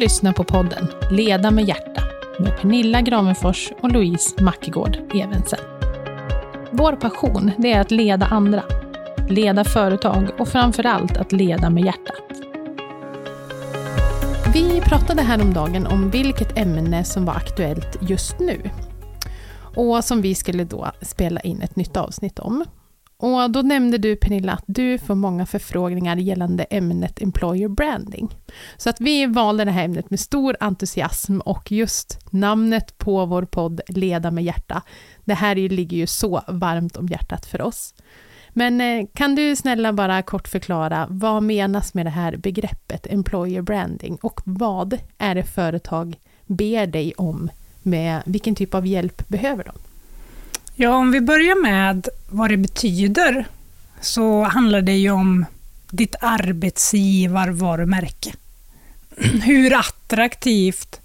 lyssnar på podden Leda med hjärta med Pernilla Gravenfors och Louise Mackegård Evensen. Vår passion det är att leda andra, leda företag och framför allt att leda med hjärtat. Vi pratade häromdagen om vilket ämne som var aktuellt just nu och som vi skulle då spela in ett nytt avsnitt om. Och då nämnde du Pernilla att du får många förfrågningar gällande ämnet Employer Branding. Så att vi valde det här ämnet med stor entusiasm och just namnet på vår podd Leda med hjärta. Det här ligger ju så varmt om hjärtat för oss. Men eh, kan du snälla bara kort förklara vad menas med det här begreppet Employer Branding och vad är det företag ber dig om med vilken typ av hjälp behöver de? Ja, om vi börjar med vad det betyder så handlar det ju om ditt arbetsgivarvarumärke. Hur attraktivt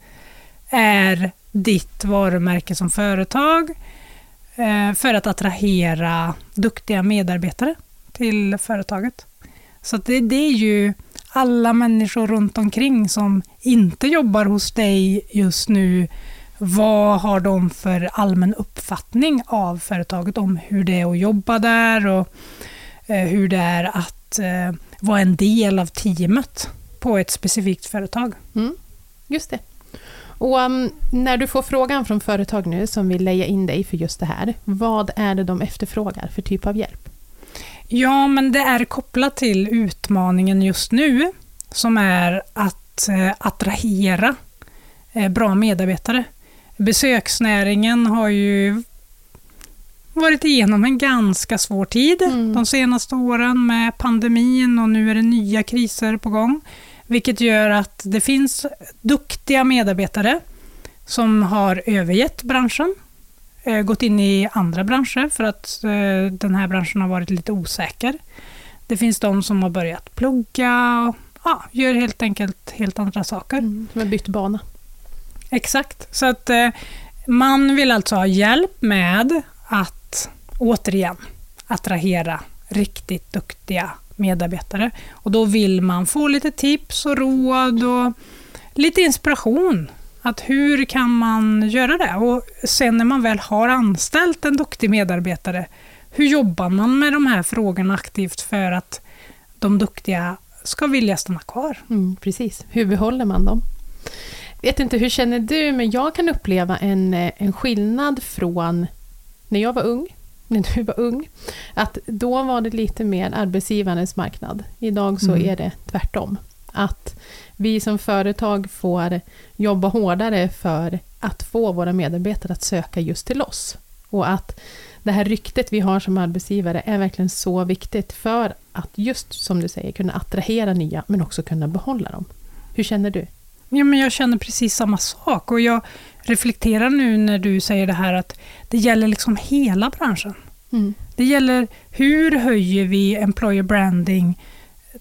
är ditt varumärke som företag eh, för att attrahera duktiga medarbetare till företaget? Så det, det är ju alla människor runt omkring som inte jobbar hos dig just nu vad har de för allmän uppfattning av företaget om hur det är att jobba där och eh, hur det är att eh, vara en del av teamet på ett specifikt företag. Mm, just det. Och um, när du får frågan från företag nu som vill leja in dig för just det här, vad är det de efterfrågar för typ av hjälp? Ja, men det är kopplat till utmaningen just nu som är att eh, attrahera eh, bra medarbetare. Besöksnäringen har ju varit igenom en ganska svår tid mm. de senaste åren med pandemin och nu är det nya kriser på gång. Vilket gör att det finns duktiga medarbetare som har övergett branschen, eh, gått in i andra branscher för att eh, den här branschen har varit lite osäker. Det finns de som har börjat plugga och ja, gör helt enkelt helt andra saker. Mm, som har bytt bana. Exakt. Så att eh, man vill alltså ha hjälp med att återigen attrahera riktigt duktiga medarbetare. Och då vill man få lite tips och råd och lite inspiration. Att hur kan man göra det? Och sen när man väl har anställt en duktig medarbetare, hur jobbar man med de här frågorna aktivt för att de duktiga ska vilja stanna kvar? Mm, precis. Hur behåller man dem? Vet inte, hur känner du? Men jag kan uppleva en, eh, en skillnad från när jag var ung, när du var ung, att då var det lite mer arbetsgivarens marknad. Idag så mm. är det tvärtom. Att vi som företag får jobba hårdare för att få våra medarbetare att söka just till oss. Och att det här ryktet vi har som arbetsgivare är verkligen så viktigt för att just som du säger kunna attrahera nya men också kunna behålla dem. Hur känner du? Ja, men jag känner precis samma sak och jag reflekterar nu när du säger det här att det gäller liksom hela branschen. Mm. Det gäller hur höjer vi employer branding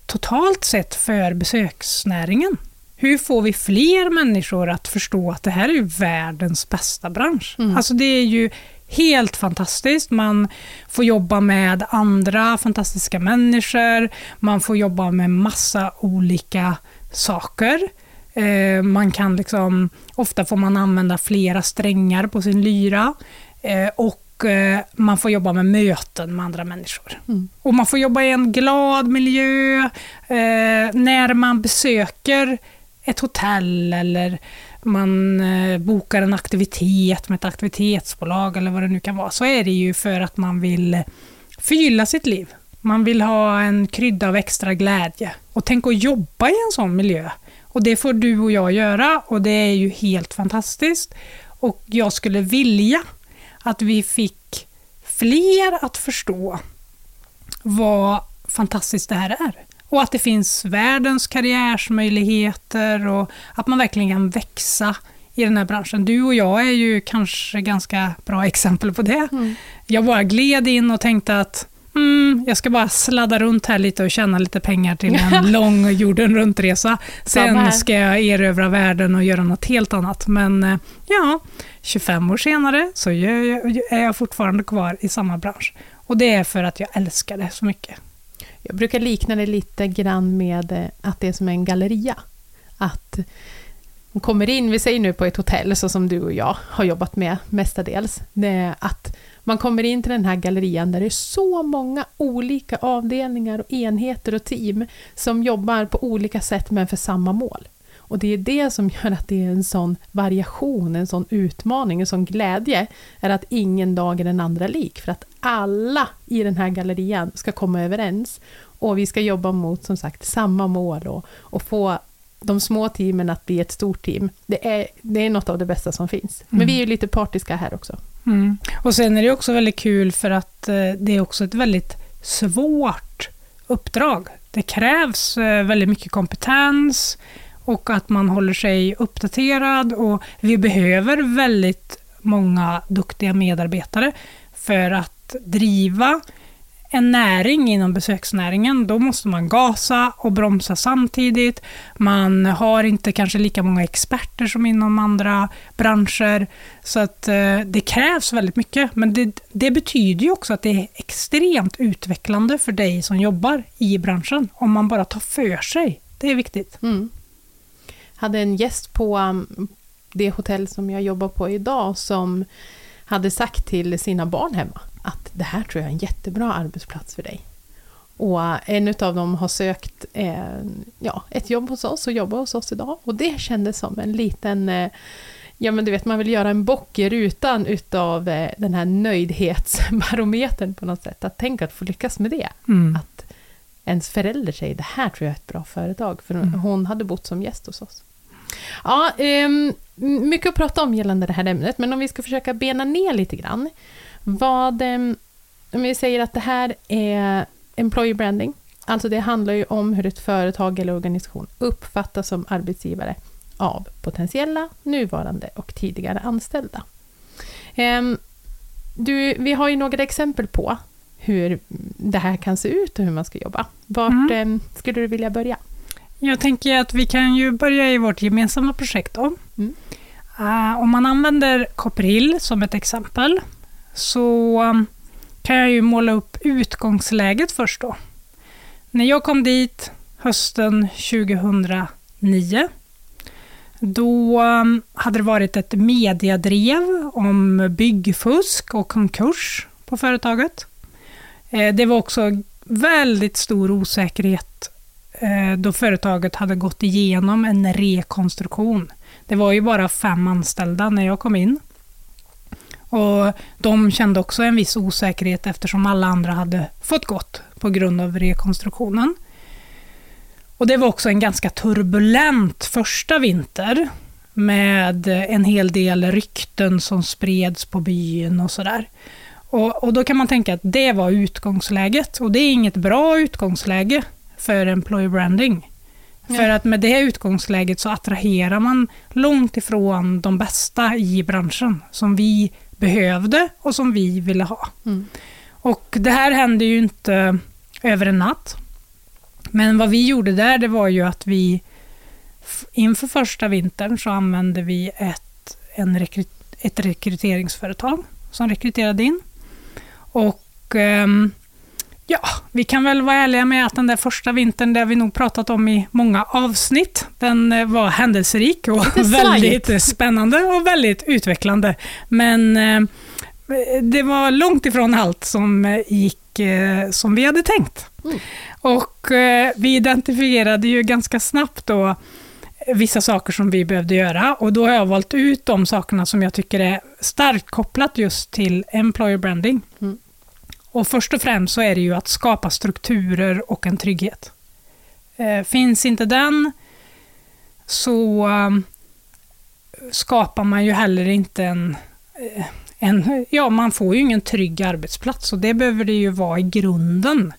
totalt sett för besöksnäringen? Hur får vi fler människor att förstå att det här är världens bästa bransch? Mm. Alltså det är ju helt fantastiskt. Man får jobba med andra fantastiska människor. Man får jobba med massa olika saker. Eh, man kan liksom, ofta får man använda flera strängar på sin lyra. Eh, och eh, man får jobba med möten med andra människor. Mm. Och man får jobba i en glad miljö. när man besöker ett hotell eller man bokar en aktivitet med ett aktivitetsbolag eller vad det nu kan vara, så är det ju för att man vill förgylla sitt liv. Man vill ha en krydda av extra glädje. Och tänk att jobba i en sån miljö. Och det får du och jag göra och det är ju helt fantastiskt. Och jag skulle vilja att vi fick fler att förstå vad fantastiskt det här är. Och att det finns världens karriärsmöjligheter och att man verkligen kan växa i den här branschen. Du och jag är ju kanske ganska bra exempel på det. Mm. Jag bara gled in och tänkte att Mm, jag ska bara sladda runt här lite och tjäna lite pengar till en lång jorden runt-resa. Sen ska jag erövra världen och göra något helt annat. Men eh, ja, 25 år senare så är jag fortfarande kvar i samma bransch. Och det är för att jag älskar det så mycket. Jag brukar likna det lite grann med eh, att det är som en galleria. Att kommer in, vi säger nu på ett hotell, så som du och jag har jobbat med mestadels, att man kommer in till den här gallerian där det är så många olika avdelningar och enheter och team som jobbar på olika sätt men för samma mål. Och det är det som gör att det är en sån variation, en sån utmaning, en sån glädje, är att ingen dag är den andra lik, för att alla i den här gallerian ska komma överens och vi ska jobba mot, som sagt, samma mål och, och få de små teamen att bli ett stort team. Det är, det är något av det bästa som finns. Men mm. vi är ju lite partiska här också. Mm. Och sen är det också väldigt kul för att eh, det är också ett väldigt svårt uppdrag. Det krävs eh, väldigt mycket kompetens och att man håller sig uppdaterad och vi behöver väldigt många duktiga medarbetare för att driva en näring inom besöksnäringen, då måste man gasa och bromsa samtidigt. Man har inte kanske lika många experter som inom andra branscher. Så att eh, det krävs väldigt mycket. Men det, det, betyder ju också att det är extremt utvecklande för dig som jobbar i branschen, om man bara tar för sig. Det är viktigt. Mm. Jag hade en gäst på um, det hotell som jag jobbar på idag som hade sagt till sina barn hemma att det här tror jag är en jättebra arbetsplats för dig. Och en av dem har sökt eh, ja, ett jobb hos oss och jobbar hos oss idag. Och det kändes som en liten, eh, ja men du vet man vill göra en bock i rutan utav eh, den här nöjdhetsbarometern på något sätt. Att tänka att få lyckas med det. Mm. Att ens förälder säger det här tror jag är ett bra företag. För mm. hon hade bott som gäst hos oss. Ja, eh, mycket att prata om gällande det här ämnet, men om vi ska försöka bena ner lite grann. Vad, ehm, om vi säger att det här är employer branding, alltså det handlar ju om hur ett företag eller organisation uppfattas som arbetsgivare av potentiella, nuvarande och tidigare anställda. Ehm, du, vi har ju några exempel på hur det här kan se ut och hur man ska jobba. Vart mm. Ehm, skulle du vilja börja? Jag tänker att vi kan ju börja i vårt gemensamma projekt då. Mm. Uh, om man använder Copperhill som ett exempel så um, kan jag ju måla upp utgångsläget först då. När jag kom dit hösten 2009 då um, hade det varit ett mediadrev om byggfusk och konkurs på företaget. Eh, det var också väldigt stor osäkerhet eh, då företaget hade gått igenom en rekonstruktion. Det var ju bara fem anställda när jag kom in. Och De kände också en viss osäkerhet eftersom alla andra hade fått gått på grund av rekonstruktionen. Och Det var också en ganska turbulent första vinter med en hel del rykten som spreds på byn och sådär. Och, och Då kan man tänka att det var utgångsläget och det är inget bra utgångsläge för employer branding. Ja. För att med det utgångsläget så attraherar man långt ifrån de bästa i branschen som vi behövde och som vi ville ha. Mm. Och det här hände ju inte över en natt. Men vad vi gjorde där, det var ju att vi inför första vintern så använde vi ett, en rekry, ett rekryteringsföretag som rekryterade in. Och um, Ja, vi kan väl vara ärliga med att den där första vintern, det vi nog pratat om i många avsnitt, den eh, var händelserik och väldigt spännande och väldigt utvecklande. Men eh, det var långt ifrån allt som eh, gick som vi hade tänkt. Mm. Och vi identifierade ju ganska snabbt då vissa saker som vi behövde göra och då har jag valt ut de sakerna som jag tycker är starkt kopplat just till employer branding. Mm. Och först och främst så är det ju att skapa strukturer och en trygghet. Eh, finns inte den så um, skapar man ju heller inte en, eh, en... Ja, man får ju ingen trygg arbetsplats och det behöver det ju vara i grunden.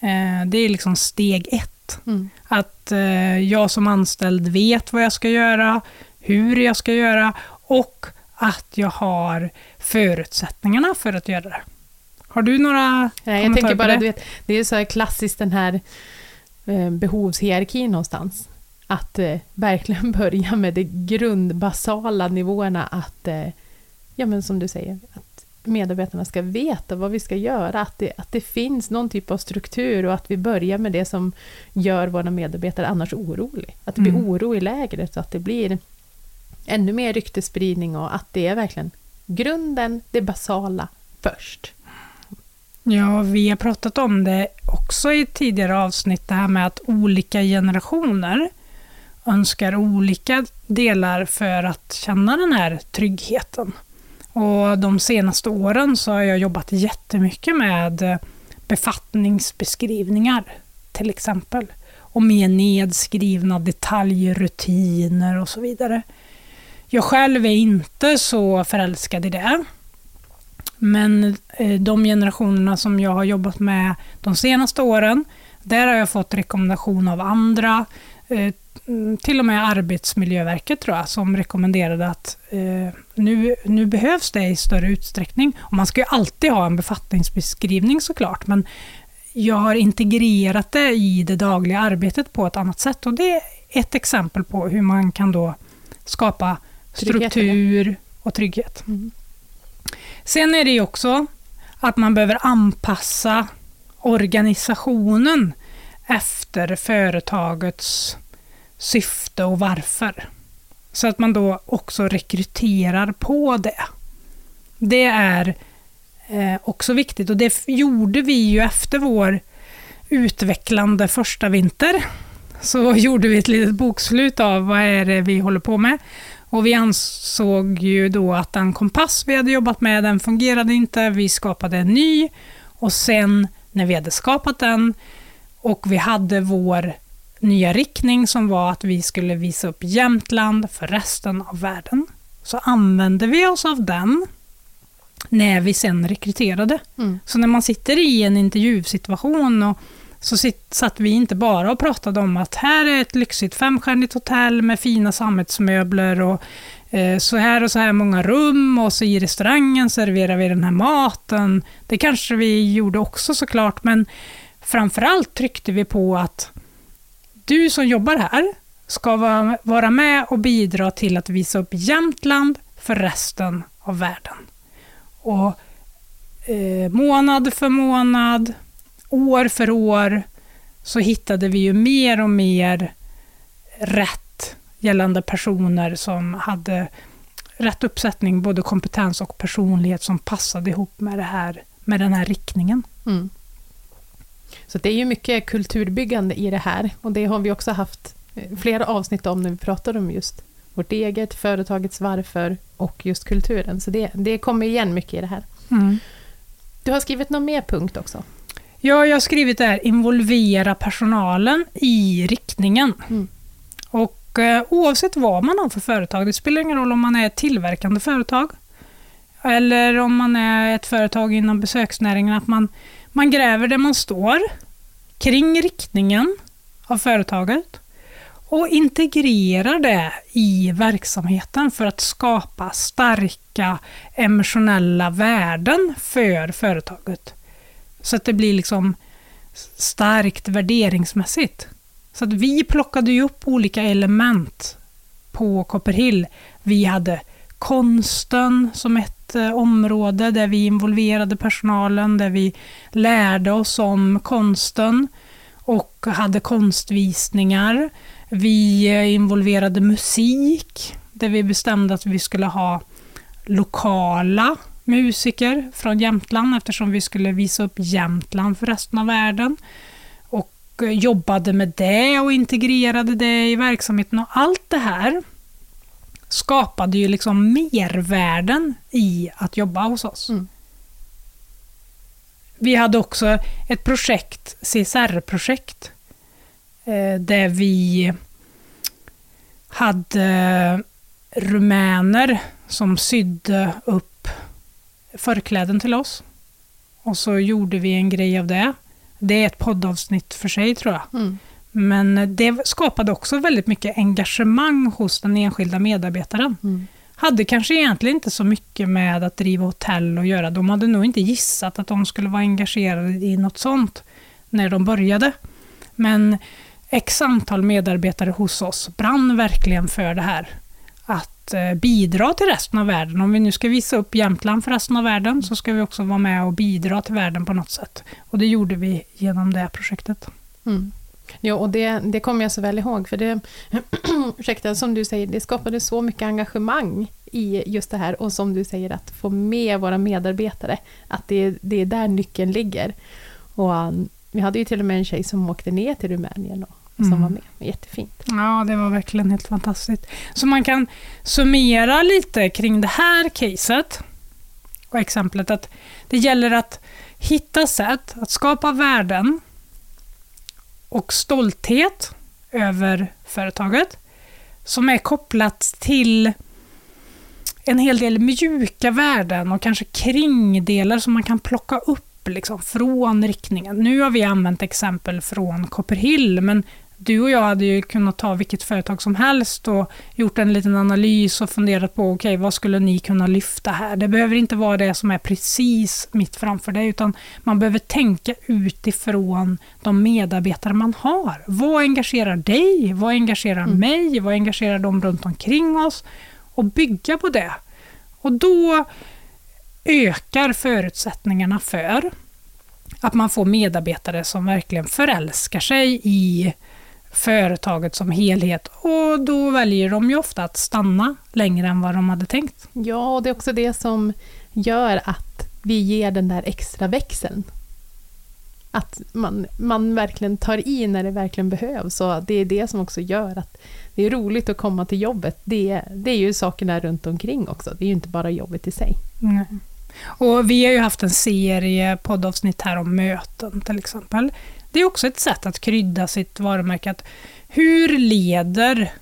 Eh, det är liksom steg ett. Mm. Att eh, jag som anställd vet vad jag ska göra, hur jag ska göra och att jag har förutsättningarna för att göra det. Har du några Nej, Jag tänker bara, det? Du vet, det är så här klassiskt den här eh, behovshierarkin någonstans. Att eh, verkligen börja med de grundbasala nivåerna att, eh, ja men som du säger, att medarbetarna ska veta vad vi ska göra, att det, att det finns någon typ av struktur och att vi börjar med det som gör våra medarbetare annars orolig. Att det blir mm. oro i lägret så att det blir ännu mer ryktespridning och att det är verkligen grunden, det basala först. Ja, vi har pratat om det också i tidigare avsnitt, det här med att olika generationer önskar olika delar för att känna den här tryggheten. Och de senaste åren så har jag jobbat jättemycket med befattningsbeskrivningar till exempel. Och med nedskrivna detaljrutiner och så vidare. Jag själv är inte så förälskad i det. Men eh, de generationerna som jag har jobbat med de senaste åren, där har jag fått rekommendation av andra, eh, till och med Arbetsmiljöverket tror jag, som rekommenderade att eh, nu, nu behövs det i större utsträckning. Och man ska ju alltid ha en befattningsbeskrivning såklart, men jag har integrerat det i det dagliga arbetet på ett annat sätt. Och det är ett exempel på hur man kan då skapa struktur och trygghet. Mm. Sen är det ju också att man behöver anpassa organisationen efter företagets syfte och varför. Så att man då också rekryterar på det. Det är eh, också viktigt och det gjorde vi ju efter vår utvecklande första vinter. Så gjorde vi ett litet bokslut av vad är det vi håller på med. Och vi ansåg ju då att den kompass vi hade jobbat med, den fungerade inte. Vi skapade en ny och sen när vi hade skapat den och vi hade vår nya riktning som var att vi skulle visa upp Jämtland för resten av världen. Så använde vi oss av den när vi sen rekryterade. Mm. Så när man sitter i en intervjusituation och så satt vi inte bara och pratade om att här är ett lyxigt femstjärnigt hotell med fina sammetsmöbler och eh, så här och så här många rum och så i restaurangen serverar vi den här maten. Det kanske vi gjorde också såklart, men framförallt tryckte vi på att du som jobbar här ska vara med och bidra till att visa upp Jämtland för resten av världen. Och eh, månad för månad, år för år, så hittade vi ju mer och mer rätt gällande personer som hade rätt uppsättning, både kompetens och personlighet som passade ihop med, det här, med den här riktningen. Mm. Så det är ju mycket kulturbyggande i det här och det har vi också haft eh, flera avsnitt om när vi pratar om just vårt eget, företagets varför och just kulturen. Så det, det kommer igen mycket i det här. Mm. Du har skrivit någon mer punkt också? Ja, jag har skrivit där involvera personalen i riktningen. Mm. Och eh, oavsett vad man har för företag, det spelar ingen roll om man är ett tillverkande företag eller om man är ett företag inom besöksnäringen, att man man gräver där man står, kring riktningen av företaget och integrerar det i verksamheten för att skapa starka emotionella värden för företaget. Så att det blir liksom starkt värderingsmässigt. Så att vi plockade ju upp olika element på Copperhill. Vi hade konsten som ett Eh, område där vi involverade personalen, där vi lärde oss om konsten och hade konstvisningar. Vi eh, involverade musik, där vi bestämde att vi skulle ha lokala musiker från Jämtland eftersom vi skulle visa upp Jämtland för resten av världen. Och eh, jobbade med det och integrerade det i verksamheten och allt det här skapade ju liksom mervärden i att jobba hos oss. Mm. Vi hade också ett projekt, CSR-projekt, eh, där vi hade rumäner som sydde upp förkläden till oss. Och så gjorde vi en grej av det. Det är ett poddavsnitt för sig tror jag. Mm. Men det skapade också väldigt mycket engagemang hos den enskilda medarbetaren. Mm. Hade kanske egentligen inte så mycket med att driva hotell att göra. De hade nog inte gissat att de skulle vara engagerade i något sånt när de började. Men x antal medarbetare hos oss brann verkligen för det här. Att Eh, bidra till resten av världen. Om vi nu ska visa upp Jämtland för resten av världen så ska vi också vara med och bidra till världen på något sätt. Och det gjorde vi genom det projektet. Mm. Ja, och det, det kommer jag så väl ihåg, för det, ursäkta, som du säger, det skapade så mycket engagemang i just det här, och som du säger, att få med våra medarbetare, att det, det är där nyckeln ligger. Och um, vi hade ju till och med en tjej som åkte ner till Rumänien och som mm. var med. Jättefint. Ja, det var verkligen helt fantastiskt. Så man kan summera lite kring det här caset och exemplet att det gäller att hitta sätt att skapa värden och stolthet över företaget som är kopplat till en hel del mjuka värden och kanske kringdelar som man kan plocka upp liksom, från riktningen. Nu har vi använt exempel från Copperhill, men du och jag hade ju kunnat ta vilket företag som helst och gjort en liten analys och funderat på okej, okay, vad skulle ni kunna lyfta här? Det behöver inte vara det som är precis mitt framför dig, utan man behöver tänka utifrån de medarbetare man har. Vad engagerar dig? Vad engagerar mm. mig? Vad engagerar de runt omkring oss? Och bygga på det. Och då ökar förutsättningarna för att man får medarbetare som verkligen förälskar sig i företaget som helhet och då väljer de ju ofta att stanna längre än vad de hade tänkt. Ja, och det är också det som gör att vi ger den där extra växeln. Att man, man verkligen tar i när det verkligen behövs och det är det som också gör att det är roligt att komma till jobbet. Det, det är ju sakerna runt omkring också, det är ju inte bara jobbet i sig. Nej. Och vi har ju haft en serie poddavsnitt här om möten till exempel. Det är också ett sätt att krydda sitt varumärke. Att hur leder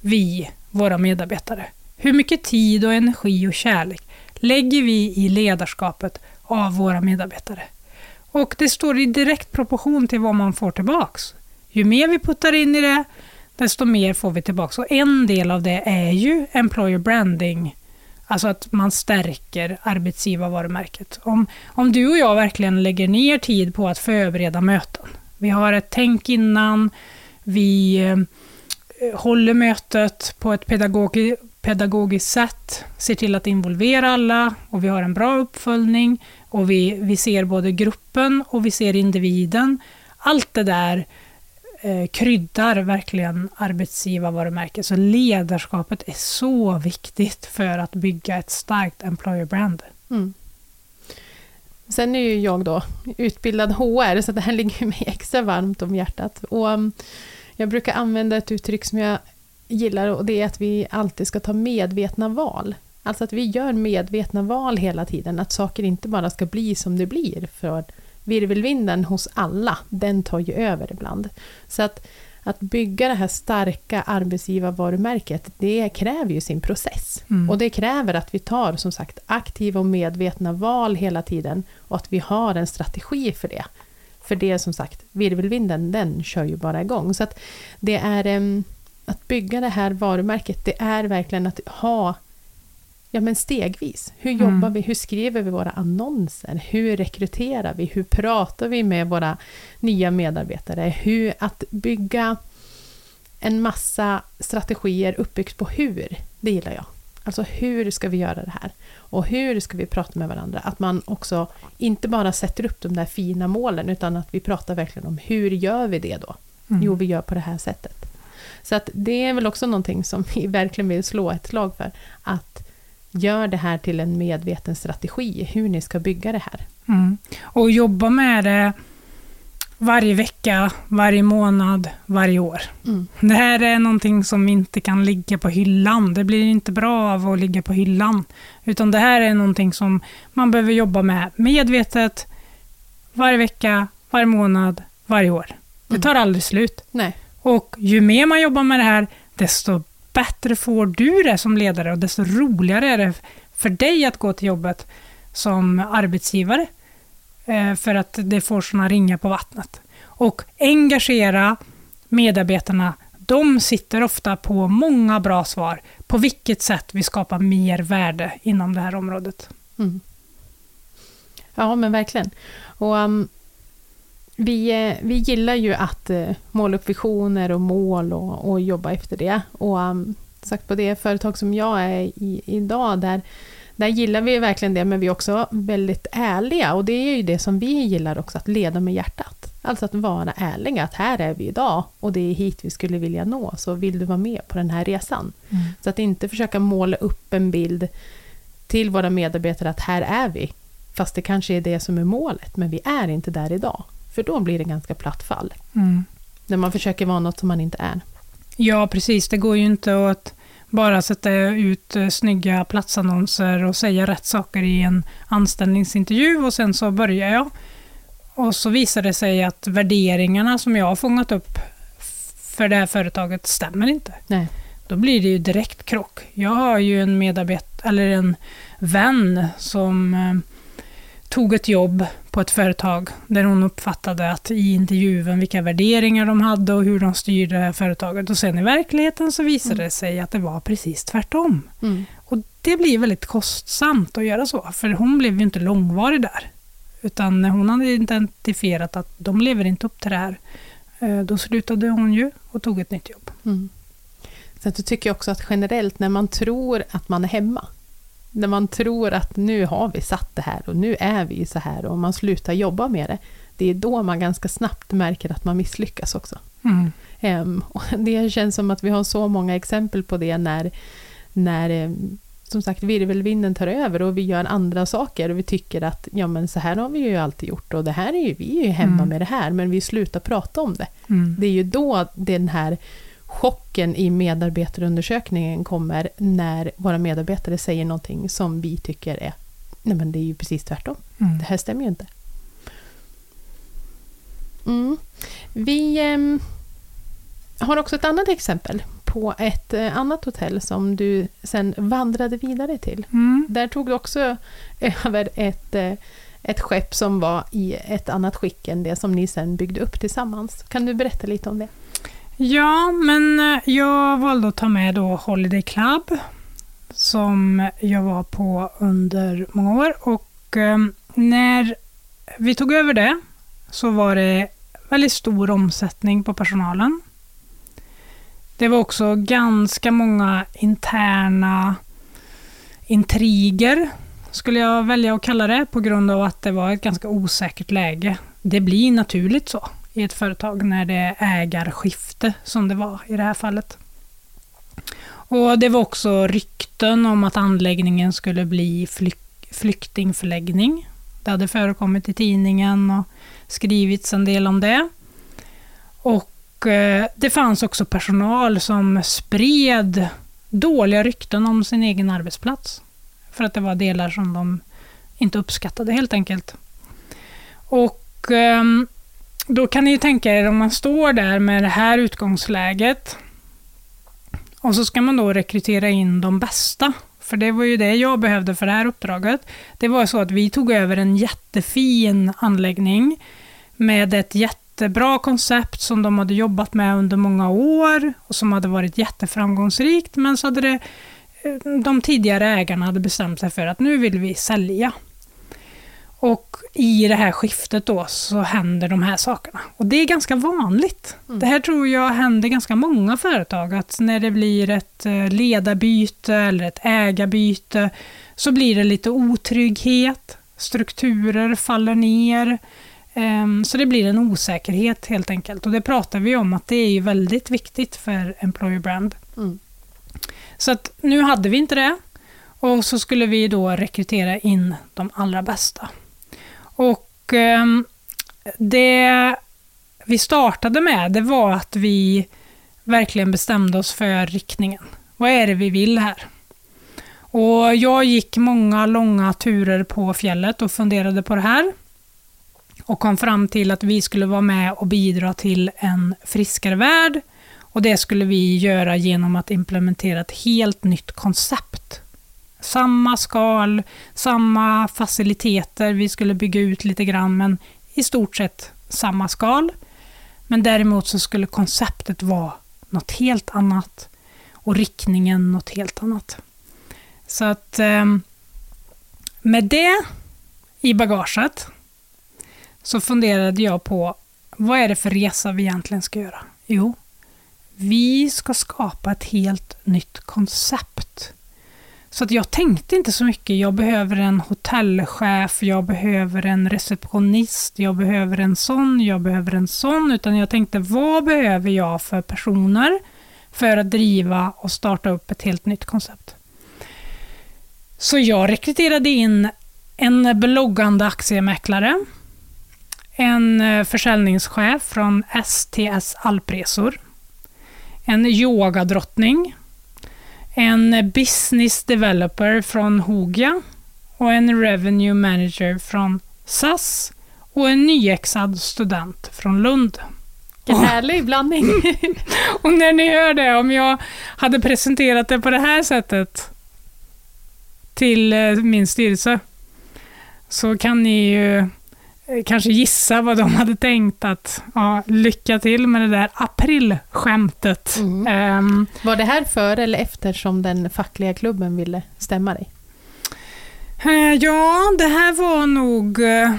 vi våra medarbetare? Hur mycket tid och energi och kärlek lägger vi i ledarskapet av våra medarbetare? Och det står i direkt proportion till vad man får tillbaks. Ju mer vi puttar in i det, desto mer får vi tillbaks. Och en del av det är ju employer branding Alltså att man stärker arbetsgivarvarumärket. Om, om du och jag verkligen lägger ner tid på att förbereda möten. Vi har ett tänk innan, vi eh, håller mötet på ett pedagogi, pedagogiskt sätt, ser till att involvera alla och vi har en bra uppföljning och vi, vi ser både gruppen och vi ser individen. Allt det där eh, kryddar verkligen arbetsgivarvarumärket. Så ledarskapet är så viktigt för att bygga ett starkt employer brand. Mm. Sen är ju jag då utbildad HR, så det här ligger mig extra varmt om hjärtat. Och um, jag brukar använda ett uttryck som jag gillar och det är att vi alltid ska ta medvetna val. Alltså att vi gör medvetna val hela tiden, att saker inte bara ska bli som det blir. För virvelvinden hos alla, den tar ju över ibland. Så att, att bygga det här starka arbetsgivarvarumärket, det kräver ju sin process. Mm. Och det kräver att vi tar, som sagt, aktiva och medvetna val hela tiden och att vi har en strategi för det. För det är som sagt, virvelvinden, den kör ju bara igång. Så att det är... Att bygga det här varumärket, det är verkligen att ha Ja, men stegvis. Hur jobbar mm. vi? Hur skriver vi våra annonser? Hur rekryterar vi? Hur pratar vi med våra nya medarbetare? Hur att bygga en massa strategier uppbyggt på hur, det gillar jag. Alltså hur ska vi göra det här? Och hur ska vi prata med varandra? Att man också inte bara sätter upp de där fina målen, utan att vi pratar verkligen om hur gör vi det då? Mm. Jo, vi gör på det här sättet. Så att det är väl också någonting som vi verkligen vill slå ett slag för. Att gör det här till en medveten strategi, hur ni ska bygga det här. Mm. Och jobba med det varje vecka, varje månad, varje år. Mm. Det här är någonting som inte kan ligga på hyllan. Det blir inte bra av att ligga på hyllan. Utan det här är någonting som man behöver jobba med medvetet, varje vecka, varje månad, varje år. Det mm. tar aldrig slut. Nej. Och ju mer man jobbar med det här, desto bättre får du det som ledare och desto roligare är det för dig att gå till jobbet som arbetsgivare. Eh, för att det får sådana ringar på vattnet. Och engagera medarbetarna. De sitter ofta på många bra svar på vilket sätt vi skapar mer värde inom det här området. Mm. Ja, men verkligen. Och um, vi, eh, vi gillar ju att uh, måla upp visioner och mål och, och jobba efter det. Och um, sagt på det företag som jag är i idag, där, där gillar vi verkligen det, men vi är också väldigt ärliga. Och det är ju det som vi gillar också, att leda med hjärtat. Alltså att vara ärliga, att här är vi idag och det är hit vi skulle vilja nå, så vill du vara med på den här resan? Mm. Så att inte försöka måla upp en bild till våra medarbetare att här är vi, fast det kanske är det som är målet, men vi är inte där idag. För då blir det ganska platt fall. Mm. När man försöker vara något som man inte är. Ja, precis. Det går ju inte att bara sätta ut eh, snygga platsannonser och säga rätt saker i en anställningsintervju och sen så börjar jag. Och så visar det sig att värderingarna som jag har fångat upp för det här företaget stämmer inte. Nej. Då blir det ju direkt krock. Jag har ju en medarbetare, eller en vän som eh, tog ett jobb på ett företag där hon uppfattade att i intervjun vilka värderingar de hade och hur de styrde företaget. Och sen i verkligheten så visade mm. det sig att det var precis tvärtom. Mm. Och det blir väldigt kostsamt att göra så, för hon blev ju inte långvarig där. Utan när hon hade identifierat att de lever inte upp till det här, eh, då slutade hon ju och tog ett nytt jobb. Mm. Sen tycker jag också att generellt när man tror att man är hemma, när man tror att nu har vi satt det här och nu är vi så här och man slutar jobba med det, det är då man ganska snabbt märker att man misslyckas också. Mm. Um, och det känns som att vi har så många exempel på det när, när um, som sagt virvelvinden tar över och vi gör andra saker och vi tycker att ja men så här har vi ju alltid gjort och det här är ju, vi är ju hemma mm. med det här men vi slutar prata om det. Mm. Det är ju då den här chocken i medarbetarundersökningen kommer när våra medarbetare säger någonting som vi tycker är, nej men det är ju precis tvärtom. Mm. Det här stämmer ju inte. Mm. Vi eh, har också ett annat exempel på ett eh, annat hotell som du sen vandrade vidare till. Mm. Där tog du också över ett, eh, ett skepp som var i ett annat skick än det som ni sen byggde upp tillsammans. Kan du berätta lite om det? Ja, men eh, jag valde att ta med då Holiday Club som jag var på under många år och eh, när vi tog över det så var det väldigt stor omsättning på personalen. Det var också ganska många interna intriger, skulle jag välja att kalla det, på grund av att det var ett ganska osäkert läge. Det blir naturligt så i ett företag när det är ägarskifte, som det var i det här fallet. Och Det var också rykten om att anläggningen skulle bli flyk flyktingförläggning. Det hade förekommit i tidningen och skrivits en del om det. Och eh, Det fanns också personal som spred dåliga rykten om sin egen arbetsplats. För att det var delar som de inte uppskattade helt enkelt. Och Eh, då kan ni ju tänka er om man står där med det här utgångsläget och så ska man då rekrytera in de bästa. För det var ju det jag behövde för det här uppdraget. Det var så att vi tog över en jättefin anläggning med ett jättebra koncept som de hade jobbat med under många år och som hade varit jätteframgångsrikt. Men så hade det, eh, de tidigare ägarna hade bestämt sig för att nu vill vi sälja. Och i det här skiftet då så händer de här sakerna. Och det är ganska vanligt. Mm. Det här tror jag händer ganska många företag, att när det blir ett eh, ledarbyte eller ett ägarbyte så blir det lite otrygghet, strukturer faller ner, ehm, så det blir en osäkerhet helt enkelt. Och det pratar vi om att det är väldigt viktigt för employer brand. Mm. Så att nu hade vi inte det och så skulle vi då rekrytera in de allra bästa. Och eh, det vi startade med, det var att vi verkligen bestämde oss för riktningen. Vad är det vi vill här? Och jag gick många långa turer på fjället och funderade på det här. Och kom fram till att vi skulle vara med och bidra till en friskare värld. Och det skulle vi göra genom att implementera ett helt nytt koncept samma skal, samma faciliteter. Vi skulle bygga ut lite grann, men i stort sett samma skal. Men däremot så skulle konceptet vara något helt annat och riktningen något helt annat. Så att ehm, med det i bagaget så funderade jag på vad är det för resa vi egentligen ska göra? Jo, vi ska skapa ett helt nytt koncept så att jag tänkte inte så mycket. Jag behöver en hotellchef, jag behöver en receptionist, jag behöver en sån, jag behöver en sån. Utan jag tänkte, vad behöver jag för personer för att driva och starta upp ett helt nytt koncept? Så jag rekryterade in en bloggande aktiemäklare, en eh, försäljningschef från STS Alpresor, en yogadrottning, en business developer från Hogia och en revenue manager från SAS och en nyexad student från Lund. Vilken härlig blandning! och när ni hör det, om jag hade presenterat det på det här sättet till eh, min styrelse, så kan ni ju kanske gissa vad de hade tänkt att ja, lycka till med det där aprilskämtet. Mm. Um, var det här före eller efter som den fackliga klubben ville stämma dig? Uh, ja, det här var nog uh,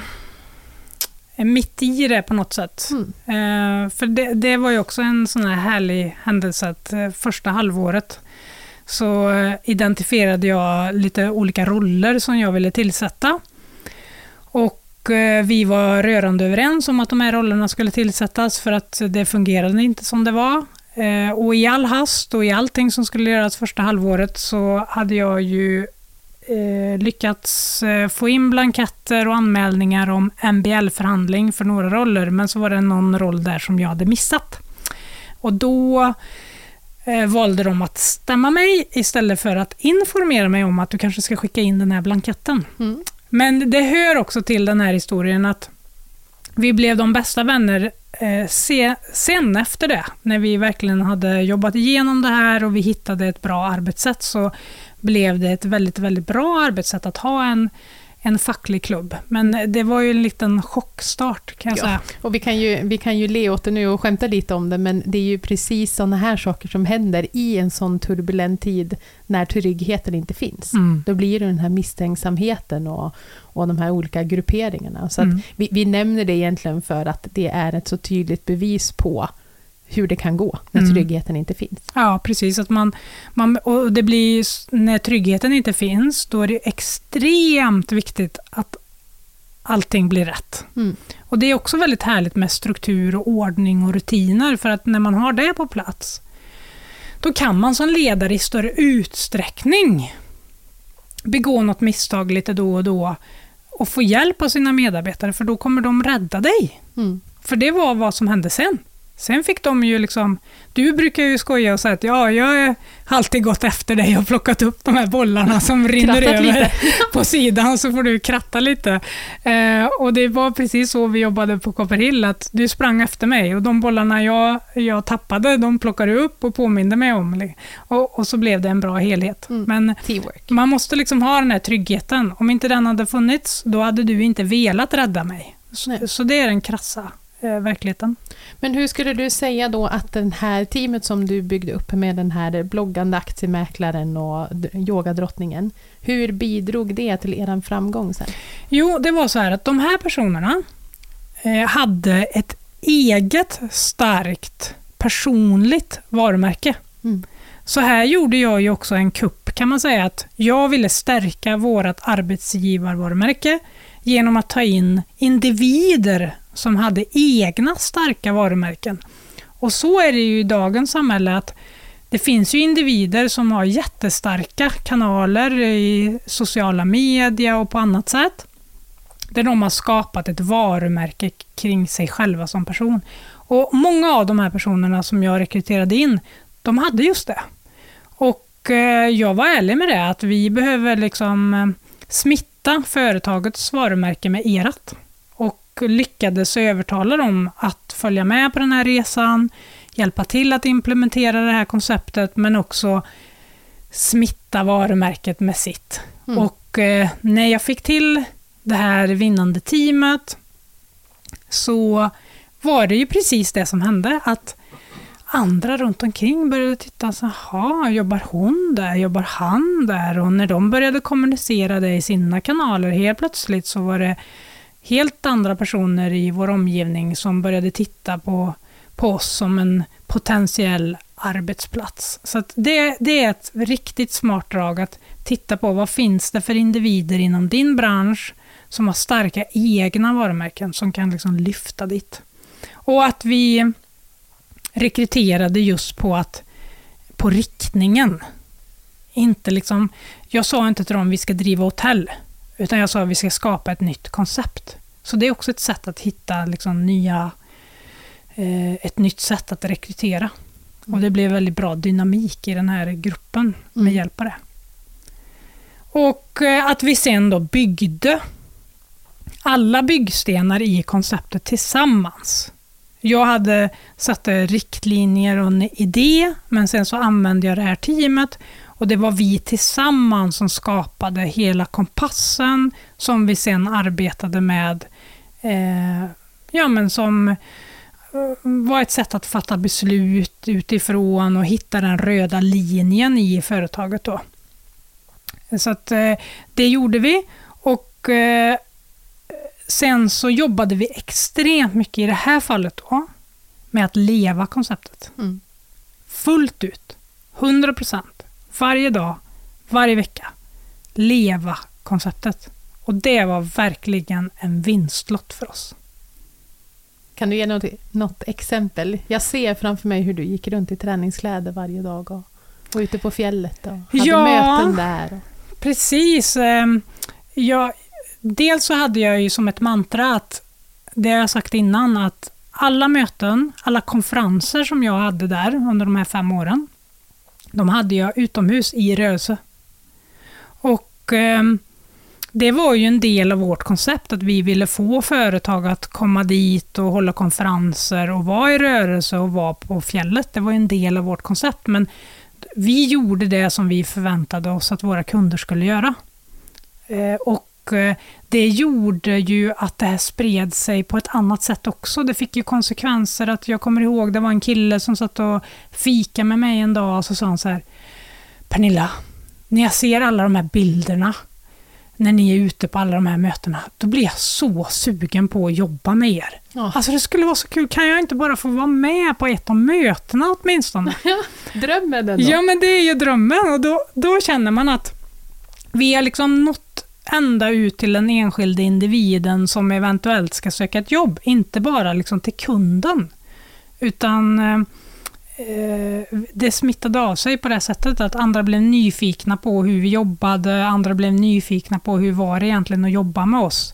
mitt i det på något sätt. Mm. Uh, för det, det, var ju också en sån här härlig händelse att första halvåret så identifierade jag lite olika roller som jag ville tillsätta. Och eh, Eh, vi var rörande överens om att de här rollerna skulle tillsättas för att det fungerade inte som det var. Eh, och i all hast och i allting som skulle göras första halvåret så hade jag ju eh, lyckats få in blanketter och anmälningar om MBL-förhandling för några roller, men så var det någon roll där som jag hade missat. Och då valde de att stämma mig istället för att informera mig om att du kanske ska skicka in den här blanketten. Mm. Men det hör också till den här historien att vi blev de bästa vänner eh, se, sen efter det, när vi verkligen hade jobbat igenom det här och vi hittade ett bra arbetssätt, så blev det ett väldigt, väldigt bra arbetssätt att ha en en facklig klubb. Men det var ju en liten chockstart kan jag ja, säga. Och vi, kan ju, vi kan ju le åt det nu och skämta lite om det, men det är ju precis sådana här saker som händer i en sån turbulent tid när tryggheten inte finns. Mm. Då blir det den här misstänksamheten och, och de här olika grupperingarna. Så mm. vi, vi nämner det egentligen för att det är ett så tydligt bevis på hur det kan gå när mm. tryggheten inte finns. Ja, precis. Att man, man, och det blir, när tryggheten inte finns, då är det extremt viktigt att allting blir rätt. Mm. Och Det är också väldigt härligt med struktur, och ordning och rutiner, för att när man har det på plats, då kan man som ledare i större utsträckning begå något misstag lite då och då och få hjälp av sina medarbetare, för då kommer de rädda dig. Mm. För det var vad som hände sen. Sen fick de ju liksom... Du brukar ju skoja och säga att ja, jag har alltid gått efter dig och plockat upp de här bollarna som rinner över på sidan, så får du kratta lite. Eh, och det var precis så vi jobbade på Copperhill, att du sprang efter mig och de bollarna jag, jag tappade, de plockade du upp och påminde mig om. Och, och så blev det en bra helhet. Mm. Men Teamwork. man måste liksom ha den här tryggheten. Om inte den hade funnits, då hade du inte velat rädda mig. Så, så det är den krassa verkligheten. Men hur skulle du säga då att det här teamet som du byggde upp med den här bloggande aktiemäklaren och yogadrottningen, hur bidrog det till er framgång sen? Jo, det var så här att de här personerna eh, hade ett eget starkt personligt varumärke. Mm. Så här gjorde jag ju också en kupp kan man säga att jag ville stärka vårt arbetsgivarvarumärke genom att ta in individer som hade egna starka varumärken. Och så är det ju i dagens samhälle att det finns ju individer som har jättestarka kanaler i sociala medier och på annat sätt. Där de har skapat ett varumärke kring sig själva som person. Och Många av de här personerna som jag rekryterade in, de hade just det. Och eh, jag var ärlig med det, att vi behöver liksom eh, smitta företagets varumärke med erat lyckades övertala dem att följa med på den här resan, hjälpa till att implementera det här konceptet, men också smitta varumärket med sitt. Mm. Och eh, när jag fick till det här vinnande teamet så var det ju precis det som hände, att andra runt omkring började titta, så, jaha, jobbar hon där, jobbar han där? Och när de började kommunicera det i sina kanaler, helt plötsligt så var det helt andra personer i vår omgivning som började titta på, på oss som en potentiell arbetsplats. Så det, det är ett riktigt smart drag att titta på vad finns det för individer inom din bransch som har starka egna varumärken som kan liksom lyfta ditt. Och att vi rekryterade just på att på riktningen. Inte liksom, jag sa inte till dem att vi ska driva hotell, utan jag sa att vi ska skapa ett nytt koncept. Så det är också ett sätt att hitta liksom nya, eh, ett nytt sätt att rekrytera. Mm. Och det blev väldigt bra dynamik i den här gruppen med mm. hjälp av det. Och eh, att vi sen då byggde alla byggstenar i konceptet tillsammans. Jag hade satt riktlinjer och en idé, men sen så använde jag det här teamet och det var vi tillsammans som skapade hela kompassen som vi sen arbetade med, eh, ja men som eh, var ett sätt att fatta beslut utifrån och hitta den röda linjen i företaget. Då. Så att eh, det gjorde vi och eh, Sen så jobbade vi extremt mycket i det här fallet då, med att leva konceptet. Mm. Fullt ut. 100 procent. Varje dag, varje vecka. Leva konceptet. Och det var verkligen en vinstlott för oss. Kan du ge något, något exempel? Jag ser framför mig hur du gick runt i träningskläder varje dag och var ute på fjället och hade ja, möten där. Precis. Ehm, jag, dels så hade jag ju som ett mantra att, det har jag sagt innan, att alla möten, alla konferenser som jag hade där under de här fem åren, de hade jag utomhus i rörelse. Och eh, det var ju en del av vårt koncept, att vi ville få företag att komma dit och hålla konferenser och vara i rörelse och vara på fjället. Det var en del av vårt koncept, men vi gjorde det som vi förväntade oss att våra kunder skulle göra. Eh, och det gjorde ju att det här spred sig på ett annat sätt också. Det fick ju konsekvenser att jag kommer ihåg, det var en kille som satt och fika med mig en dag och så sa han så här, Pernilla, när jag ser alla de här bilderna, när ni är ute på alla de här mötena, då blir jag så sugen på att jobba med er. Oh. Alltså det skulle vara så kul, kan jag inte bara få vara med på ett av mötena åtminstone? drömmen ändå. Ja, men det är ju drömmen och då, då känner man att vi har liksom nått ända ut till den enskilde individen som eventuellt ska söka ett jobb, inte bara liksom till kunden. Utan eh, det smittade av sig på det sättet att andra blev nyfikna på hur vi jobbade, andra blev nyfikna på hur var det egentligen att jobba med oss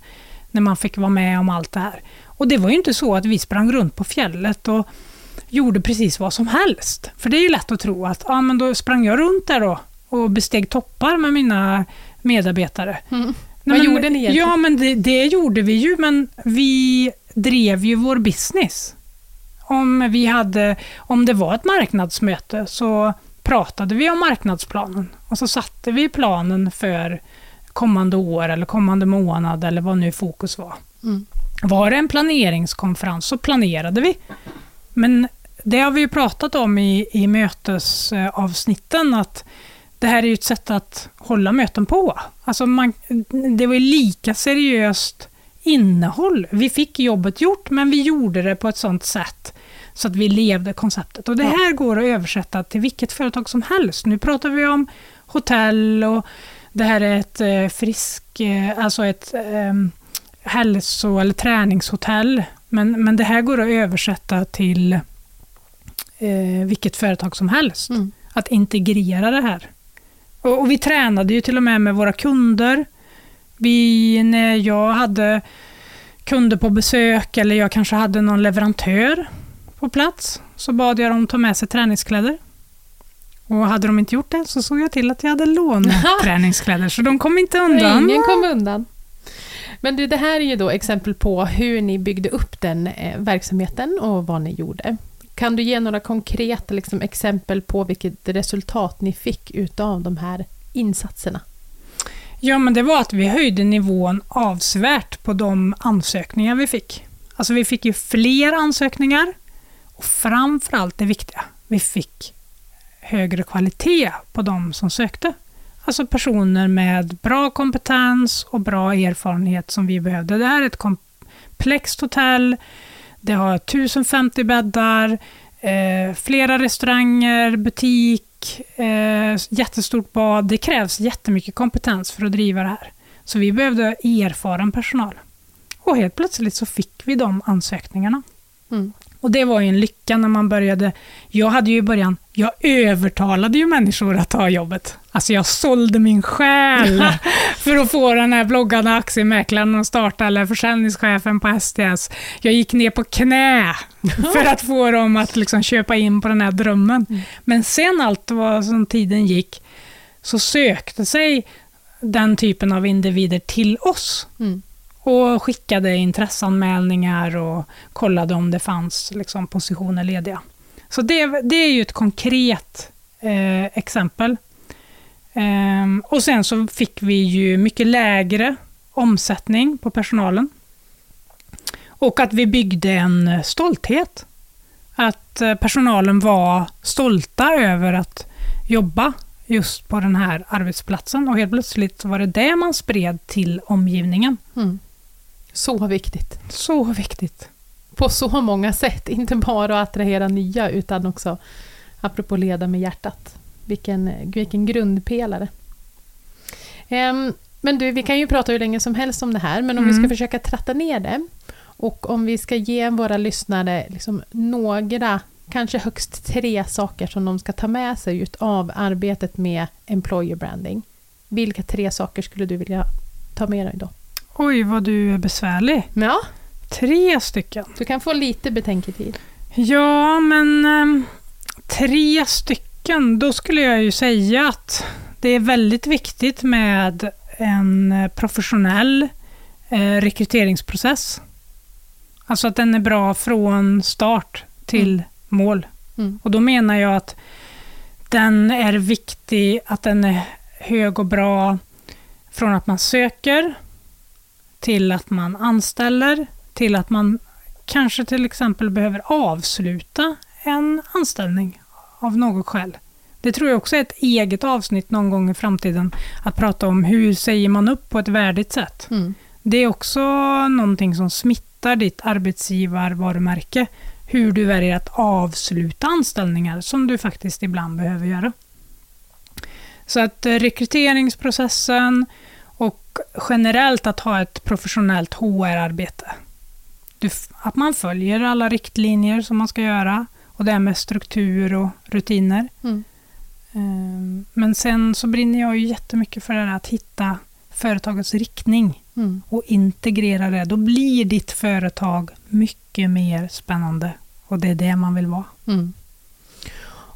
när man fick vara med om allt det här. Och det var ju inte så att vi sprang runt på fjället och gjorde precis vad som helst. För det är ju lätt att tro att ja, men då sprang jag runt där då och besteg toppar med mina medarbetare. Mm. Vad men, gjorde ni egentligen? Ja, men det, det, gjorde vi ju, men vi drev ju vår business. Om, vi hade, om det var ett marknadsmöte så pratade vi om marknadsplanen och så satte vi planen för kommande år eller kommande månad eller vad nu fokus var. Mm. Var det en planeringskonferens så planerade vi. Men det har vi ju pratat om i, i mötesavsnitten, att det här är ju ett sätt att hålla möten på. Alltså man, det var ju lika seriöst innehåll. Vi fick jobbet gjort, men vi gjorde det på ett sånt sätt så att vi levde konceptet. Och det här går att översätta till vilket företag som helst. Nu pratar vi om hotell och det här är ett eh, frisk, eh, alltså ett eh, hälso eller träningshotell. Men, men det här går att översätta till eh, vilket företag som helst. Mm. Att integrera det här. Och, och, vi tränade ju till och med med våra kunder. Vi, när jag hade kunder på besök eller jag kanske hade någon leverantör på plats så bad jag dem ta med sig träningskläder. Och hade de inte gjort det så såg jag till att jag hade låneträningskläder så de kom inte undan. Ingen kom undan. Men du, det här är ju då exempel på hur ni byggde upp den eh, verksamheten och vad ni gjorde. Kan du ge några konkreta liksom, exempel på vilket resultat ni fick utav de här insatserna? Ja, men det var att vi höjde nivån avsevärt på de ansökningar vi fick. Alltså vi fick ju fler ansökningar och framförallt det viktiga, vi fick högre kvalitet på de som sökte. Alltså personer med bra kompetens och bra erfarenhet som vi behövde. Det här är ett komplext hotell det har 1050 bäddar, eh, flera restauranger, butik, eh, jättestort bad. Det krävs jättemycket kompetens för att driva det här. Så vi behövde erfaren personal. Och helt plötsligt så fick vi de ansökningarna. Mm. Och det var ju en lycka när man började. Jag hade ju i början, jag övertalade ju människor att ta jobbet. Alltså jag sålde min själ för att få den här bloggande aktiemäklaren att starta, eller försäljningschefen på STS. Jag gick ner på knä för att få dem att liksom köpa in på den här drömmen. Mm. Men sen allt vad som tiden gick, så sökte sig den typen av individer till oss. Mm och skickade intresseanmälningar och kollade om det fanns liksom, positioner lediga. Så det, det är ju ett konkret eh, exempel. Ehm, och sen så fick vi ju mycket lägre omsättning på personalen. Och att vi byggde en stolthet. Att eh, personalen var stolta över att jobba just på den här arbetsplatsen och helt plötsligt var det det man spred till omgivningen. Mm. Så viktigt. Så viktigt. På så många sätt, inte bara att attrahera nya utan också, apropå leda med hjärtat, vilken, vilken grundpelare. Um, men du, vi kan ju prata hur länge som helst om det här, men om mm. vi ska försöka tratta ner det och om vi ska ge våra lyssnare liksom några, kanske högst tre saker som de ska ta med sig av arbetet med employer branding. Vilka tre saker skulle du vilja ta med dig då? Oj, vad du är besvärlig. Ja. Tre stycken. Du kan få lite betänketid. Ja, men eh, tre stycken. Då skulle jag ju säga att det är väldigt viktigt med en professionell eh, rekryteringsprocess. Alltså att den är bra från start till mm. mål. Mm. Och då menar jag att den är viktig, att den är hög och bra från att man söker till att man anställer, till att man kanske till exempel behöver avsluta en anställning av något skäl. Det tror jag också är ett eget avsnitt någon gång i framtiden, att prata om hur säger man upp på ett värdigt sätt. Mm. Det är också någonting som smittar ditt arbetsgivarvarumärke, hur du väljer att avsluta anställningar, som du faktiskt ibland behöver göra. Så att rekryteringsprocessen, och generellt att ha ett professionellt HR-arbete. Att man följer alla riktlinjer som man ska göra och det med struktur och rutiner. Mm. Ehm, men sen så brinner jag ju jättemycket för det där att hitta företagets riktning mm. och integrera det. Då blir ditt företag mycket mer spännande och det är det man vill vara. Mm.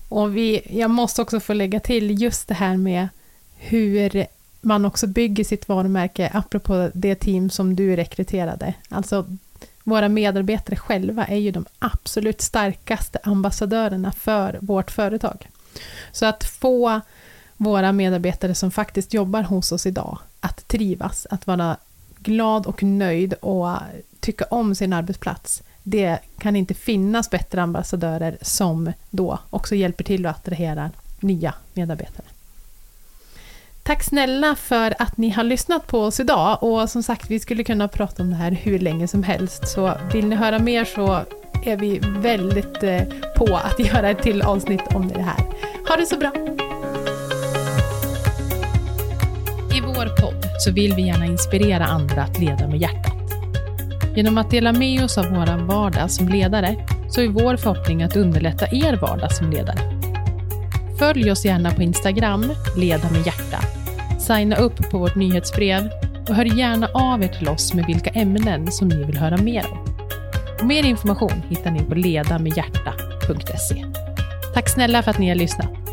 Och vi, jag måste också få lägga till just det här med hur man också bygger sitt varumärke, apropå det team som du rekryterade. Alltså, våra medarbetare själva är ju de absolut starkaste ambassadörerna för vårt företag. Så att få våra medarbetare som faktiskt jobbar hos oss idag att trivas, att vara glad och nöjd och tycka om sin arbetsplats, det kan inte finnas bättre ambassadörer som då också hjälper till att attrahera nya medarbetare. Tack snälla för att ni har lyssnat på oss idag och som sagt, vi skulle kunna prata om det här hur länge som helst. Så vill ni höra mer så är vi väldigt eh, på att göra ett till avsnitt om det här. Ha det så bra! I vår podd så vill vi gärna inspirera andra att leda med hjärtat. Genom att dela med oss av vår vardag som ledare så är vår förhoppning att underlätta er vardag som ledare. Följ oss gärna på Instagram, Leda med hjärta Signa upp på vårt nyhetsbrev och hör gärna av er till oss med vilka ämnen som ni vill höra mer om. Och mer information hittar ni på ledamedhjärta.se. Tack snälla för att ni har lyssnat.